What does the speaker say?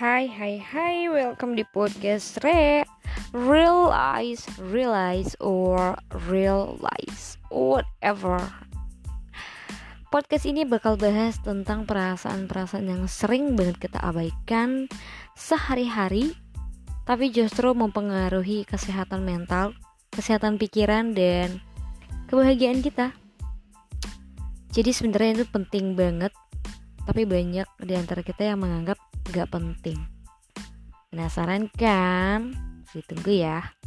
Hai hai hai welcome di podcast Re. Realize Realize or Realize Whatever. Podcast ini bakal bahas tentang perasaan-perasaan yang sering banget kita abaikan sehari-hari Tapi justru mempengaruhi kesehatan mental, kesehatan pikiran, dan kebahagiaan kita. Jadi sebenarnya itu penting banget tapi banyak di antara kita yang menganggap gak penting. Penasaran kan? Ditunggu ya.